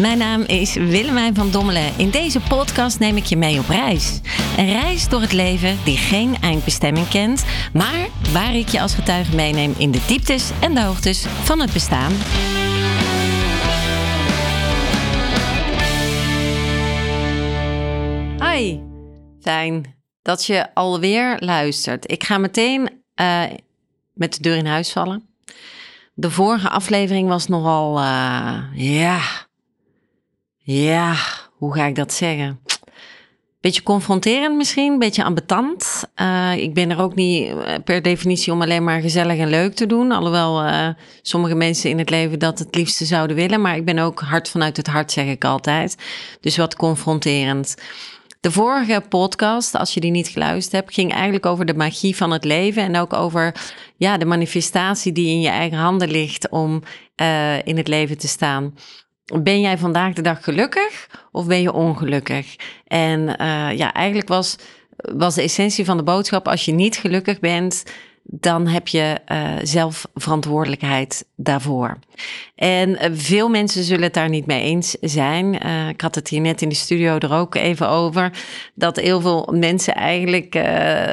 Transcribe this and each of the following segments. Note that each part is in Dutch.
Mijn naam is Willemijn van Dommelen. In deze podcast neem ik je mee op reis. Een reis door het leven die geen eindbestemming kent, maar waar ik je als getuige meeneem in de dieptes en de hoogtes van het bestaan. Hoi, fijn dat je alweer luistert. Ik ga meteen uh, met de deur in huis vallen. De vorige aflevering was nogal, uh, ja, ja, hoe ga ik dat zeggen? Beetje confronterend misschien, beetje ambetant. Uh, ik ben er ook niet per definitie om alleen maar gezellig en leuk te doen. Alhoewel uh, sommige mensen in het leven dat het liefste zouden willen. Maar ik ben ook hard vanuit het hart, zeg ik altijd. Dus wat confronterend. De vorige podcast, als je die niet geluisterd hebt, ging eigenlijk over de magie van het leven en ook over ja, de manifestatie die in je eigen handen ligt om in het leven te staan. Ben jij vandaag de dag gelukkig of ben je ongelukkig? En uh, ja, eigenlijk was, was de essentie van de boodschap: als je niet gelukkig bent, dan heb je uh, zelf verantwoordelijkheid daarvoor. En uh, veel mensen zullen het daar niet mee eens zijn. Uh, ik had het hier net in de studio er ook even over. Dat heel veel mensen eigenlijk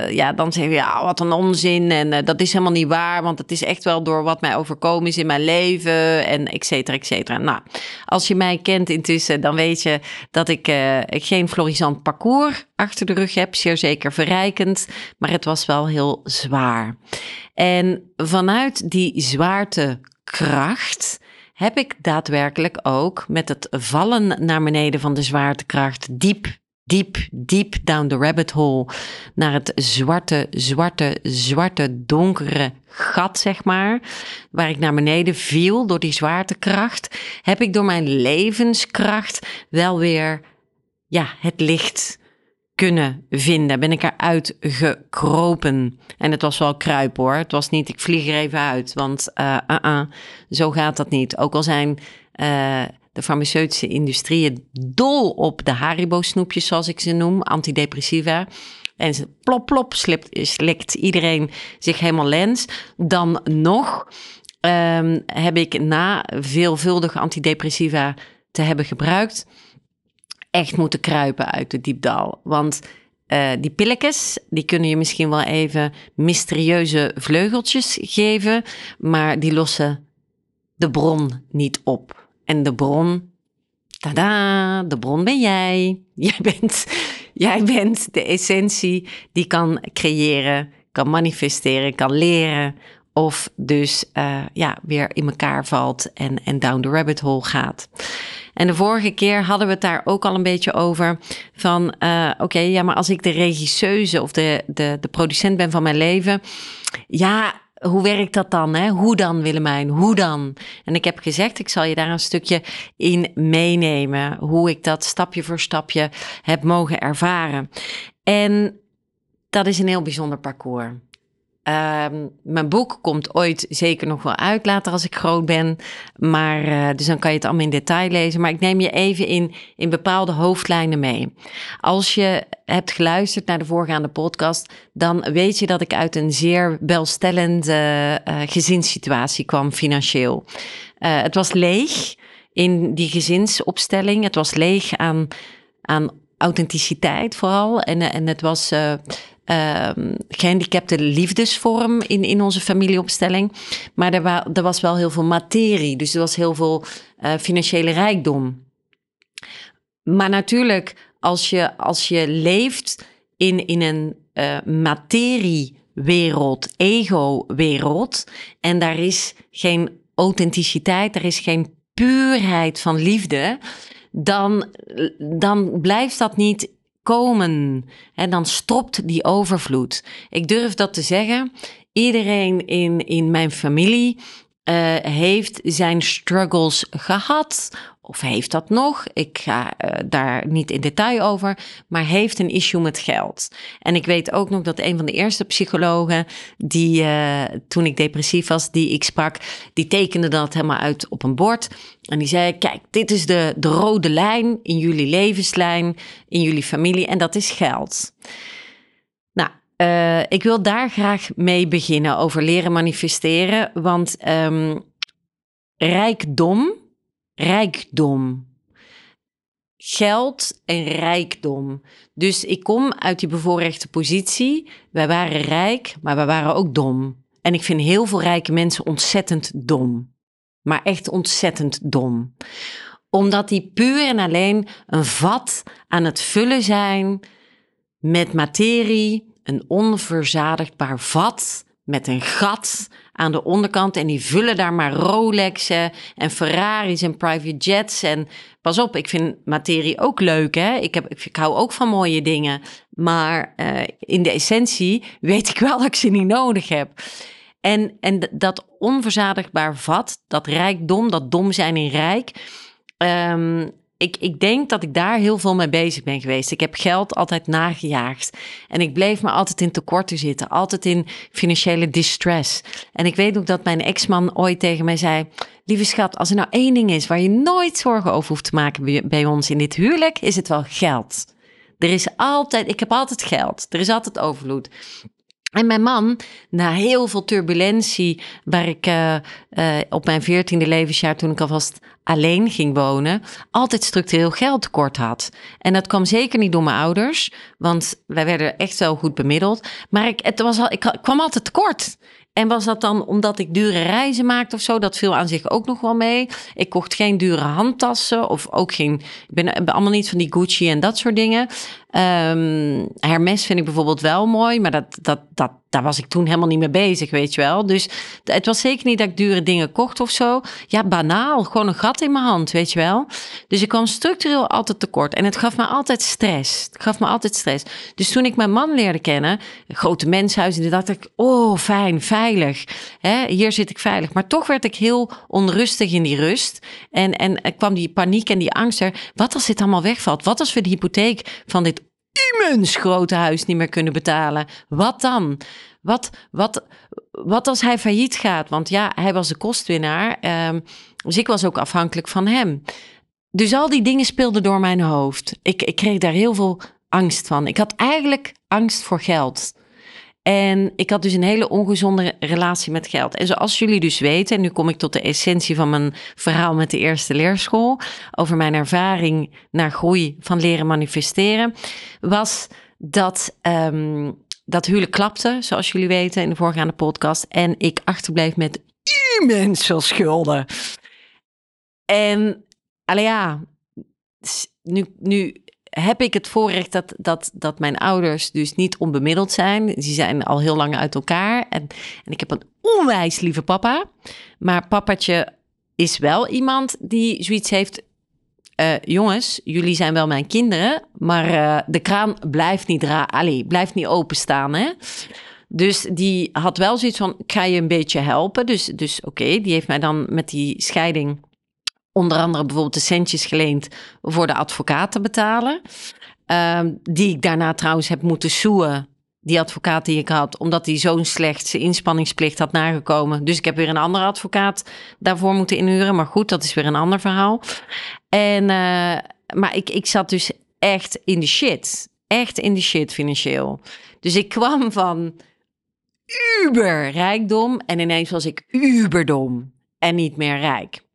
ja, dan zeggen: ja, wat een onzin. En dat is helemaal niet waar, want het is echt wel door wat mij overkomen is in mijn leven. En et cetera, et cetera. Nou, als je mij kent intussen, dan weet je dat ik geen florisant parcours achter de rug heb. Zeer zeker verrijkend, maar het was wel heel zwaar. En vanuit die zwaartekracht heb ik daadwerkelijk ook met het vallen naar beneden van de zwaartekracht diep, diep, diep down the rabbit hole naar het zwarte, zwarte, zwarte, donkere gat, zeg maar, waar ik naar beneden viel door die zwaartekracht, heb ik door mijn levenskracht wel weer, ja, het licht kunnen vinden. Ben ik eruit gekropen. En het was wel kruip hoor. Het was niet ik vlieg er even uit. Want uh, uh, zo gaat dat niet. Ook al zijn de farmaceutische industrieën dol op de Haribo snoepjes zoals ik ze noem. Antidepressiva. En ze plop plop slipt, slikt iedereen zich helemaal lens. Dan nog um, heb ik na veelvuldige antidepressiva te hebben gebruikt echt moeten kruipen uit de diepdal. Want uh, die pilletjes, die kunnen je misschien wel even mysterieuze vleugeltjes geven, maar die lossen de bron niet op. En de bron, tada, de bron ben jij. Jij bent, jij bent de essentie die kan creëren, kan manifesteren, kan leren. Of dus uh, ja, weer in elkaar valt en, en down the rabbit hole gaat. En de vorige keer hadden we het daar ook al een beetje over. Van uh, oké, ja, maar als ik de regisseuse of de, de, de producent ben van mijn leven. Ja, hoe werkt dat dan? Hè? Hoe dan, Willemijn? Hoe dan? En ik heb gezegd, ik zal je daar een stukje in meenemen. Hoe ik dat stapje voor stapje heb mogen ervaren. En dat is een heel bijzonder parcours. Um, mijn boek komt ooit zeker nog wel uit, later als ik groot ben. Maar, uh, dus dan kan je het allemaal in detail lezen. Maar ik neem je even in, in bepaalde hoofdlijnen mee. Als je hebt geluisterd naar de voorgaande podcast, dan weet je dat ik uit een zeer welstellende uh, gezinssituatie kwam financieel. Uh, het was leeg in die gezinsopstelling. Het was leeg aan, aan authenticiteit vooral. En, en het was um, gehandicapte liefdesvorm in, in onze familieopstelling. Maar er, wa er was wel heel veel materie, dus er was heel veel uh, financiële rijkdom. Maar natuurlijk, als je, als je leeft in, in een uh, materiewereld, ego-wereld, en daar is geen authenticiteit, er is geen puurheid van liefde, dan, dan blijft dat niet komen. En dan stopt die overvloed. Ik durf dat te zeggen. Iedereen in, in mijn familie uh, heeft zijn struggles gehad. Of heeft dat nog? Ik ga uh, daar niet in detail over. Maar heeft een issue met geld. En ik weet ook nog dat een van de eerste psychologen. die uh, toen ik depressief was, die ik sprak. die tekende dat helemaal uit op een bord. En die zei: Kijk, dit is de, de rode lijn in jullie levenslijn. in jullie familie. En dat is geld. Uh, ik wil daar graag mee beginnen over leren manifesteren. Want um, rijkdom, rijkdom geld en rijkdom. Dus ik kom uit die bevoorrechte positie. Wij waren rijk, maar we waren ook dom. En ik vind heel veel rijke mensen ontzettend dom. Maar echt ontzettend dom. Omdat die puur en alleen een vat aan het vullen zijn met materie, een onverzadigbaar vat met een gat aan de onderkant. En die vullen daar maar Rolexen en Ferraris en private jets. En pas op, ik vind materie ook leuk. Hè? Ik, heb, ik hou ook van mooie dingen. Maar uh, in de essentie weet ik wel dat ik ze niet nodig heb. En, en dat onverzadigbaar vat, dat rijkdom, dat dom zijn in rijk. Um, ik, ik denk dat ik daar heel veel mee bezig ben geweest. Ik heb geld altijd nagejaagd. En ik bleef maar altijd in tekorten zitten. Altijd in financiële distress. En ik weet ook dat mijn ex-man ooit tegen mij zei... Lieve schat, als er nou één ding is waar je nooit zorgen over hoeft te maken bij ons in dit huwelijk... is het wel geld. Er is altijd, ik heb altijd geld. Er is altijd overvloed. En mijn man, na heel veel turbulentie, waar ik uh, uh, op mijn veertiende levensjaar, toen ik alvast alleen ging wonen, altijd structureel geld tekort had. En dat kwam zeker niet door mijn ouders, want wij werden echt wel goed bemiddeld. Maar ik, het was al, ik kwam altijd tekort. En was dat dan omdat ik dure reizen maakte of zo? Dat viel aan zich ook nog wel mee. Ik kocht geen dure handtassen of ook geen. Ik ben, allemaal niet van die Gucci en dat soort dingen. Um, Hermes vind ik bijvoorbeeld wel mooi, maar dat, dat, dat, daar was ik toen helemaal niet mee bezig, weet je wel. Dus het was zeker niet dat ik dure dingen kocht of zo. Ja, banaal, gewoon een gat in mijn hand, weet je wel. Dus ik kwam structureel altijd tekort en het gaf me altijd stress. Het gaf me altijd stress. Dus toen ik mijn man leerde kennen, grote menshuis, en dacht ik, oh, fijn, veilig. Hier zit ik veilig. Maar toch werd ik heel onrustig in die rust. En, en er kwam die paniek en die angst er. Wat als dit allemaal wegvalt? Wat als we de hypotheek van dit immens grote huis niet meer kunnen betalen. Wat dan? Wat, wat, wat als hij failliet gaat? Want ja, hij was de kostwinnaar. Um, dus ik was ook afhankelijk van hem. Dus al die dingen speelden door mijn hoofd. Ik, ik kreeg daar heel veel angst van. Ik had eigenlijk angst voor geld. En ik had dus een hele ongezonde relatie met geld. En zoals jullie dus weten, en nu kom ik tot de essentie van mijn verhaal met de eerste leerschool, over mijn ervaring naar groei van leren manifesteren, was dat. Um, dat huwelijk klapte, zoals jullie weten in de voorgaande podcast. En ik achterbleef met immens veel schulden. En, allee ja, nu, nu heb ik het voorrecht dat, dat, dat mijn ouders dus niet onbemiddeld zijn. Die zijn al heel lang uit elkaar. En, en ik heb een onwijs lieve papa. Maar papatje is wel iemand die zoiets heeft. Uh, jongens, jullie zijn wel mijn kinderen, maar uh, de kraan blijft niet, ra Allee, blijft niet openstaan. Hè? Dus die had wel zoiets van: ik ga je een beetje helpen. Dus, dus oké, die heeft mij dan met die scheiding onder andere bijvoorbeeld de centjes geleend voor de advocaat te betalen. Uh, die ik daarna trouwens heb moeten soeën. Die advocaat die ik had, omdat hij zo'n slecht zijn inspanningsplicht had nagekomen. Dus ik heb weer een andere advocaat daarvoor moeten inhuren. Maar goed, dat is weer een ander verhaal. En, uh, maar ik, ik zat dus echt in de shit. Echt in de shit financieel. Dus ik kwam van uber rijkdom en ineens was ik uberdom en niet meer rijk.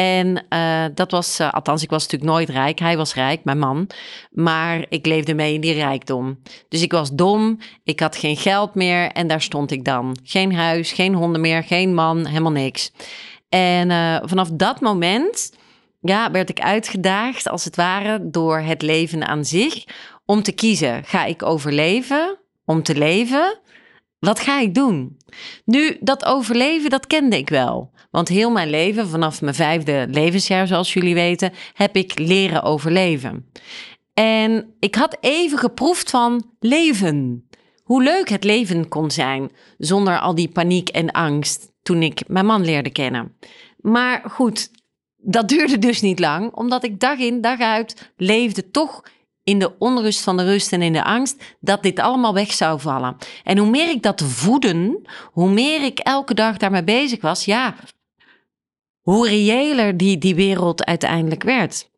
En uh, dat was, uh, althans, ik was natuurlijk nooit rijk. Hij was rijk, mijn man. Maar ik leefde mee in die rijkdom. Dus ik was dom, ik had geen geld meer en daar stond ik dan. Geen huis, geen honden meer, geen man, helemaal niks. En uh, vanaf dat moment ja, werd ik uitgedaagd, als het ware, door het leven aan zich. Om te kiezen, ga ik overleven om te leven? Wat ga ik doen? Nu, dat overleven, dat kende ik wel. Want heel mijn leven, vanaf mijn vijfde levensjaar, zoals jullie weten, heb ik leren overleven. En ik had even geproefd van leven. Hoe leuk het leven kon zijn zonder al die paniek en angst toen ik mijn man leerde kennen. Maar goed, dat duurde dus niet lang, omdat ik dag in dag uit leefde toch in de onrust van de rust en in de angst dat dit allemaal weg zou vallen. En hoe meer ik dat voeden, hoe meer ik elke dag daarmee bezig was, ja, hoe reëler die, die wereld uiteindelijk werd.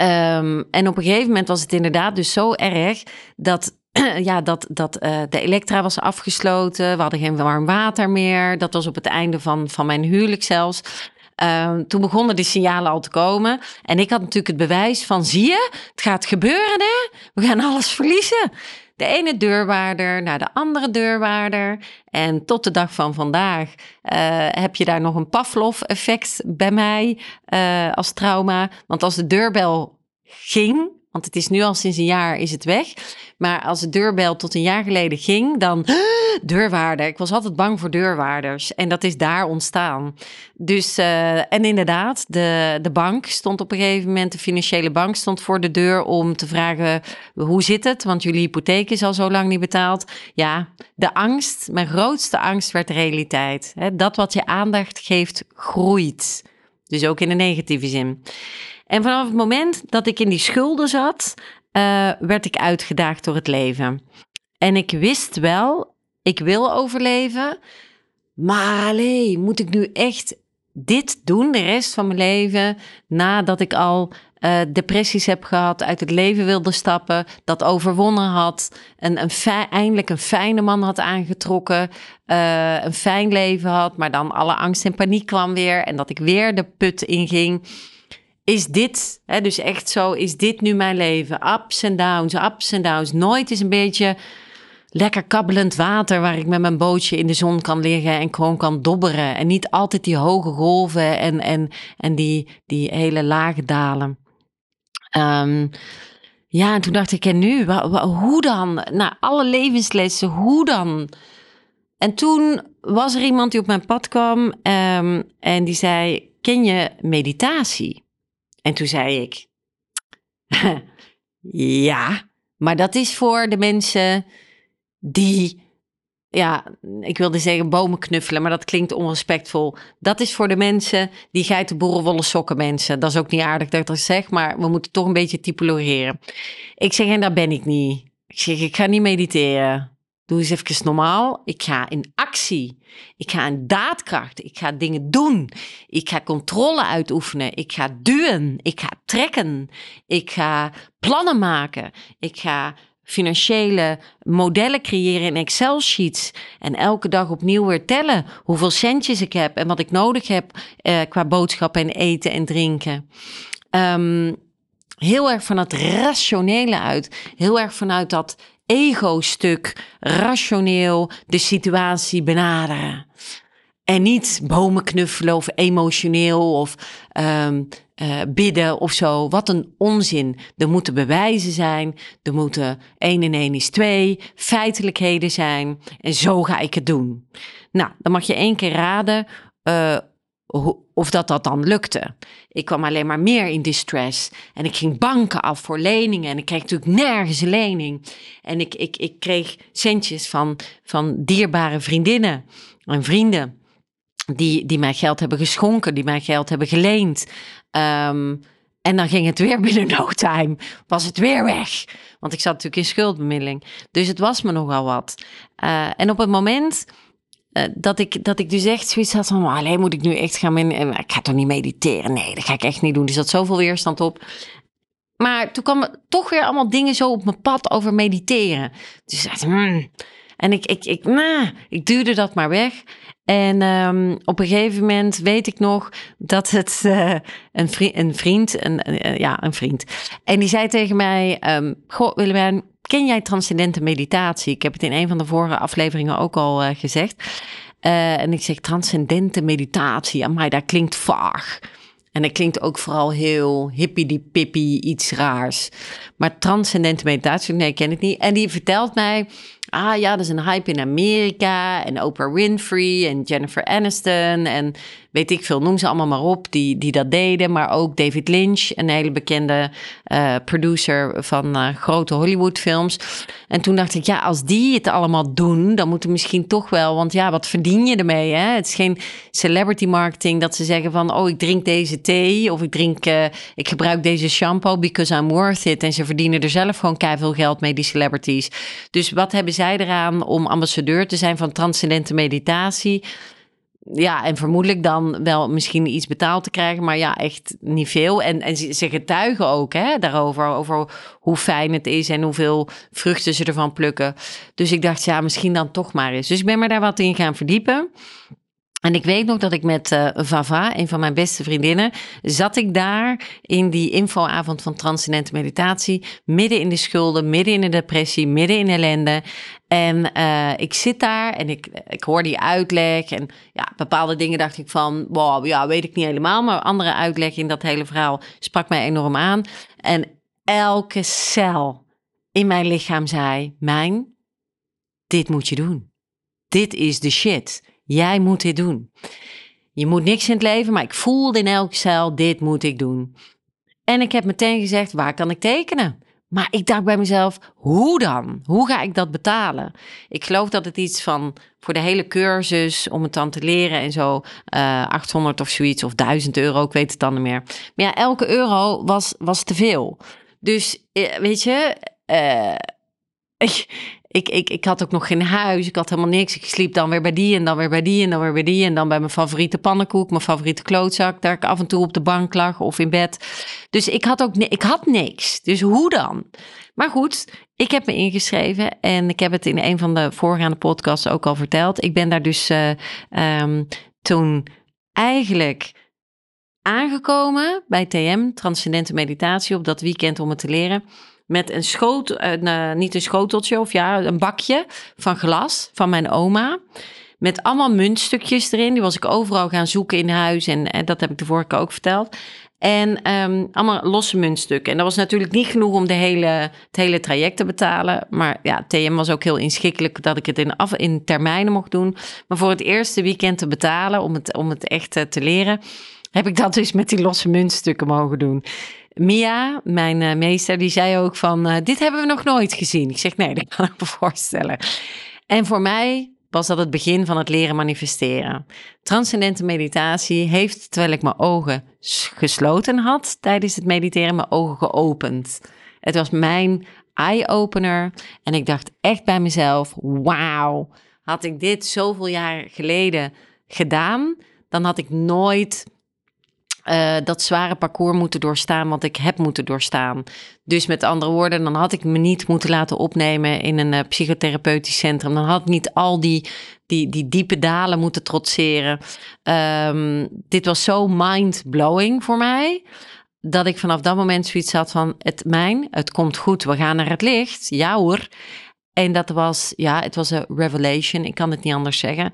Um, en op een gegeven moment was het inderdaad dus zo erg dat, ja, dat, dat uh, de elektra was afgesloten. We hadden geen warm water meer. Dat was op het einde van, van mijn huwelijk zelfs. Ehm, toen begonnen die signalen al te komen. En ik had natuurlijk het bewijs van, zie je, het gaat gebeuren hè. We gaan alles verliezen. De ene deurwaarder naar de andere deurwaarder. En tot de dag van vandaag uh, heb je daar nog een Pavlov-effect bij mij uh, als trauma. Want als de deurbel ging, want het is nu al sinds een jaar is het weg. Maar als de deurbel tot een jaar geleden ging, dan deurwaarder. Ik was altijd bang voor deurwaarders. En dat is daar ontstaan. Dus, uh, en inderdaad, de, de bank stond op een gegeven moment, de financiële bank stond voor de deur om te vragen, hoe zit het? Want jullie hypotheek is al zo lang niet betaald. Ja, de angst, mijn grootste angst werd realiteit. Dat wat je aandacht geeft, groeit. Dus ook in de negatieve zin. En vanaf het moment dat ik in die schulden zat, uh, werd ik uitgedaagd door het leven. En ik wist wel, ik wil overleven, maar alleen moet ik nu echt dit doen de rest van mijn leven nadat ik al uh, depressies heb gehad, uit het leven wilde stappen, dat overwonnen had, een, een eindelijk een fijne man had aangetrokken, uh, een fijn leven had, maar dan alle angst en paniek kwam weer en dat ik weer de put inging is dit, hè, dus echt zo, is dit nu mijn leven? Ups en downs, ups en downs. Nooit is een beetje lekker kabbelend water waar ik met mijn bootje in de zon kan liggen en gewoon kan dobberen. En niet altijd die hoge golven en, en, en die, die hele lage dalen. Um, ja, en toen dacht ik, en nu? Hoe dan? Nou, alle levenslessen, hoe dan? En toen was er iemand die op mijn pad kwam um, en die zei, ken je meditatie? En toen zei ik, ja, maar dat is voor de mensen die, ja, ik wilde zeggen bomen knuffelen, maar dat klinkt onrespectvol. Dat is voor de mensen die geitenboerenwolle sokken mensen. Dat is ook niet aardig dat ik dat zeg, maar we moeten toch een beetje typologeren. Ik zeg, en daar ben ik niet. Ik zeg, ik ga niet mediteren. Doe eens even normaal. Ik ga in actie. Ik ga in daadkracht. Ik ga dingen doen. Ik ga controle uitoefenen. Ik ga duwen. Ik ga trekken. Ik ga plannen maken. Ik ga financiële modellen creëren in Excel-sheets. En elke dag opnieuw weer tellen hoeveel centjes ik heb en wat ik nodig heb eh, qua boodschappen en eten en drinken. Um, heel erg van het rationele uit. Heel erg vanuit dat ego-stuk rationeel de situatie benaderen. En niet bomen knuffelen of emotioneel of um, uh, bidden of zo. Wat een onzin. Er moeten bewijzen zijn. Er moeten 1 en 1 is 2. Feitelijkheden zijn. En zo ga ik het doen. Nou, dan mag je één keer raden uh, of dat dat dan lukte. Ik kwam alleen maar meer in distress. En ik ging banken af voor leningen. En ik kreeg natuurlijk nergens lening. En ik, ik, ik kreeg centjes van, van dierbare vriendinnen en vrienden. Die, die mij geld hebben geschonken, die mij geld hebben geleend. Um, en dan ging het weer binnen no time. Was het weer weg. Want ik zat natuurlijk in schuldbemiddeling. Dus het was me nogal wat. Uh, en op het moment uh, dat, ik, dat ik dus echt zoiets had van, alleen moet ik nu echt gaan, in, ik ga toch niet mediteren? Nee, dat ga ik echt niet doen. Er zat zoveel weerstand op. Maar toen kwamen toch weer allemaal dingen zo op mijn pad over mediteren. Dus hmm. En ik, ik, ik, nah, ik duwde dat maar weg. En um, op een gegeven moment weet ik nog dat het uh, een, vriend, een vriend, een, ja, een vriend. En die zei tegen mij, um, goh Willemijn, ken jij transcendente meditatie? Ik heb het in een van de vorige afleveringen ook al uh, gezegd. Uh, en ik zeg transcendente meditatie. Amai, dat klinkt vaag. En dat klinkt ook vooral heel hippie-dippie, iets raars. Maar transcendente meditatie, nee, ken ik niet. En die vertelt mij ah ja, er is een hype in Amerika en Oprah Winfrey en Jennifer Aniston en weet ik veel, noem ze allemaal maar op, die, die dat deden. Maar ook David Lynch, een hele bekende uh, producer van uh, grote Hollywoodfilms. En toen dacht ik, ja, als die het allemaal doen, dan moet er misschien toch wel, want ja, wat verdien je ermee? Hè? Het is geen celebrity marketing dat ze zeggen van, oh, ik drink deze thee of ik drink, uh, ik gebruik deze shampoo because I'm worth it. En ze verdienen er zelf gewoon veel geld mee, die celebrities. Dus wat hebben zij eraan om ambassadeur te zijn van transcendente meditatie? ja, en vermoedelijk dan wel misschien iets betaald te krijgen, maar ja, echt niet veel. En, en ze getuigen ook hè, daarover, over hoe fijn het is en hoeveel vruchten ze ervan plukken. Dus ik dacht, ja, misschien dan toch maar eens. Dus ik ben me daar wat in gaan verdiepen. En ik weet nog dat ik met uh, Vava, een van mijn beste vriendinnen, zat ik daar in die infoavond van Transcendente Meditatie, midden in de schulden, midden in de depressie, midden in ellende. En uh, ik zit daar en ik, ik hoor die uitleg en ja, bepaalde dingen dacht ik van, wow, ja, weet ik niet helemaal, maar andere uitleg in dat hele verhaal sprak mij enorm aan. En elke cel in mijn lichaam zei, mijn, dit moet je doen. Dit is de shit. Jij moet dit doen. Je moet niks in het leven, maar ik voelde in elke cel, dit moet ik doen. En ik heb meteen gezegd, waar kan ik tekenen? Maar ik dacht bij mezelf, hoe dan? Hoe ga ik dat betalen? Ik geloof dat het iets van voor de hele cursus, om het dan te leren en zo, uh, eh, 800 of zoiets, of 1000 euro, ik weet het dan niet meer. Maar ja, elke euro was, was te veel. Dus eh, weet je, uh, ik, ik, ik, ik had ook nog geen huis, ik had helemaal niks. Ik sliep dan weer bij die en dan weer bij die en dan weer bij die. En dan bij mijn favoriete pannenkoek, mijn favoriete klootzak, daar ik af en toe op de bank lag of in bed. Dus ik had ook ik had niks. Dus hoe dan? Maar goed, ik heb me ingeschreven en ik heb het in een van de voorgaande podcasts ook al verteld. Ik ben daar dus uh, um, toen eigenlijk aangekomen bij TM, Transcendente Meditatie, op dat weekend om het te leren met een schoot, uh, niet een schoteltje of ja, een bakje van glas van mijn oma. Met allemaal muntstukjes erin. Die was ik overal gaan zoeken in huis. En, en dat heb ik de vorige keer ook verteld. En um, allemaal losse muntstukken. En dat was natuurlijk niet genoeg om de hele, het hele traject te betalen. Maar ja, TM was ook heel inschikkelijk dat ik het in, af, in termijnen mocht doen. Maar voor het eerste weekend te betalen, om het, om het echt te leren, heb ik dat dus met die losse muntstukken mogen doen. Mia, mijn uh, meester, die zei ook van, uh, dit hebben we nog nooit gezien. Ik zeg, nee, dat kan ik me voorstellen. En voor mij was dat het begin van het leren manifesteren. Transcendente meditatie heeft, terwijl ik mijn ogen gesloten had tijdens het mediteren, mijn ogen geopend. Het was mijn eye-opener en ik dacht echt bij mezelf, wauw, had ik dit zoveel jaar geleden gedaan, dan had ik nooit uh, dat zware parcours moeten doorstaan wat ik heb moeten doorstaan. Dus met andere woorden, dan had ik me niet moeten laten opnemen in een uh, psychotherapeutisch centrum. Dan had ik niet al die, die, die diepe dalen moeten trotseren. Um, dit was zo mind-blowing voor mij. Dat ik vanaf dat moment zoiets had van: het mijn, het komt goed, we gaan naar het licht. Ja hoor. En dat was, ja, het was een revelation. Ik kan het niet anders zeggen.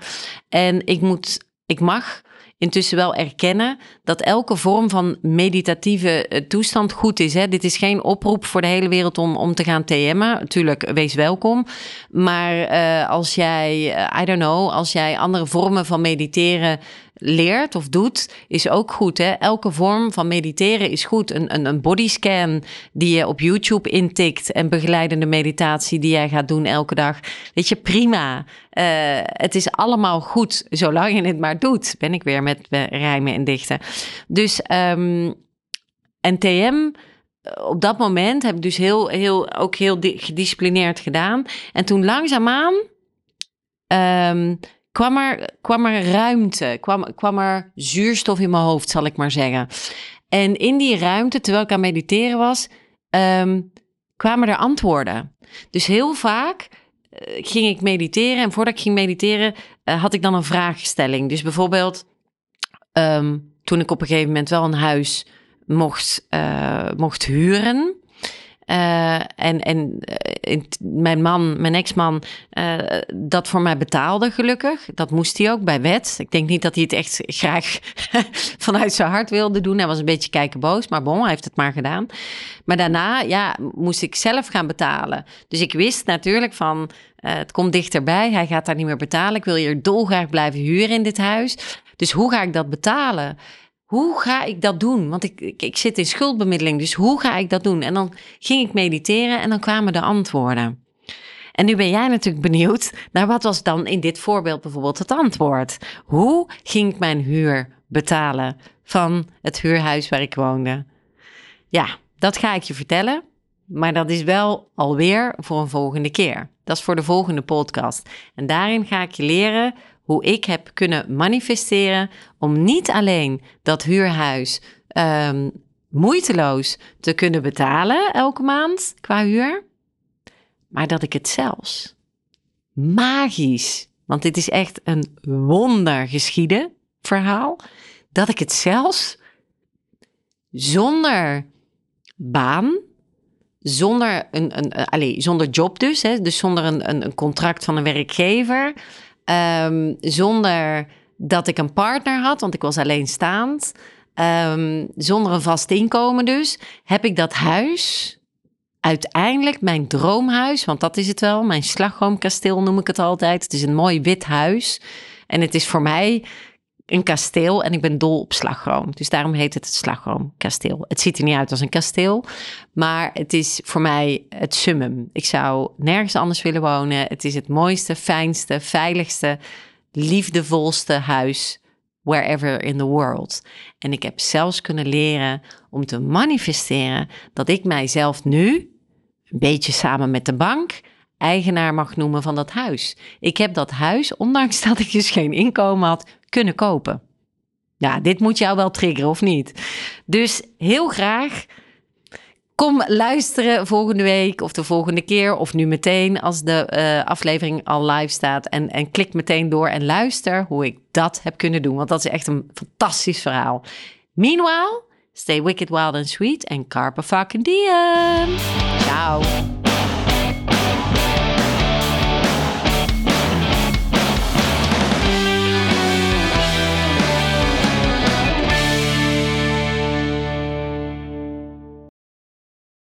En ik moet, ik mag intussen wel erkennen dat elke vorm van meditatieve eh, toestand goed is. Hè? Dit is geen oproep voor de hele wereld om, om te gaan TM'en. Natuurlijk, wees welkom. Maar uh, als jij, uh, I don't know, als jij andere vormen van mediteren leert of doet, is ook goed. Hè? Elke vorm van mediteren is goed. Een, een, een bodyscan die je op YouTube intikt en begeleidende meditatie die jij gaat doen elke dag. Weet je, prima. Uh, het is allemaal goed, zolang je het maar doet. Ben ik weer met rijmen en dichten. Dus um, NTM op dat moment heb ik dus heel, heel, ook heel gedisciplineerd gedaan. En toen langzaamaan um, kwam er, kwam er ruimte, kwam, kwam er zuurstof in mijn hoofd, zal ik maar zeggen. En in die ruimte, terwijl ik aan mediteren was, um, kwamen er antwoorden. Dus heel vaak uh, ging ik mediteren en voordat ik ging mediteren uh, had ik dan een vraagstelling. Dus bijvoorbeeld um, toen ik op een gegeven moment wel een huis mocht, uh, mocht huren. Uh, en en uh, mijn man, mijn ex-man, uh, dat voor mij betaalde gelukkig. Dat moest hij ook bij wet. Ik denk niet dat hij het echt graag vanuit zijn hart wilde doen. Hij was een beetje kijkenboos, maar bon, hij heeft het maar gedaan. Maar daarna, ja, moest ik zelf gaan betalen. Dus ik wist natuurlijk van, het komt dichterbij. Hij gaat daar niet meer betalen. Ik wil hier dolgraag blijven huren in dit huis. Dus hoe ga ik dat betalen? Hoe ga ik dat doen? Want ik, ik, ik, zit in schuldbemiddeling, dus hoe ga ik dat doen? En dan ging ik mediteren en dan kwamen de antwoorden. En nu ben jij natuurlijk benieuwd naar wat was dan in dit voorbeeld bijvoorbeeld het antwoord? Hoe ging ik mijn huur betalen van het huurhuis waar ik woonde? Ja, dat ga ik je vertellen, maar dat is wel alweer voor een volgende keer. Dat is voor de volgende podcast. En daarin ga ik je leren hoe ik heb kunnen manifesteren om niet alleen dat huurhuis um, moeiteloos te kunnen betalen elke maand qua huur, maar dat ik het zelfs magisch want dit is echt een wonder geschieden verhaal, dat ik het zelfs zonder baan, zonder, een, een, een allez, zonder job dus, hè, dus zonder een, een, een contract van een werkgever, um, zonder dat ik een partner had, want ik was alleenstaand, um, zonder een vast inkomen dus, heb ik dat huis uiteindelijk mijn droomhuis, want dat is het wel, mijn slagroomkasteel noem ik het altijd. Het is een mooi wit huis en het is voor mij een kasteel en ik ben dol op slagroom. Dus daarom heet het het slagroomkasteel. Het ziet er niet uit als een kasteel, maar het is voor mij het summum. Ik zou nergens anders willen wonen. Het is het mooiste, fijnste, veiligste, liefdevolste huis wherever in the world. En ik heb zelfs kunnen leren om te manifesteren dat ik mijzelf nu, een beetje samen met de bank, eigenaar mag noemen van dat huis. Ik heb dat huis, ondanks dat ik dus geen inkomen had, kunnen kopen. Ja, dit moet jou wel triggeren of niet? Dus heel graag Kom luisteren volgende week of de volgende keer of nu meteen als de uh, aflevering al live staat. En, en klik meteen door en luister hoe ik dat heb kunnen doen. Want dat is echt een fantastisch verhaal. Meanwhile, stay wicked, wild and sweet en carpe fucking diem. Ciao.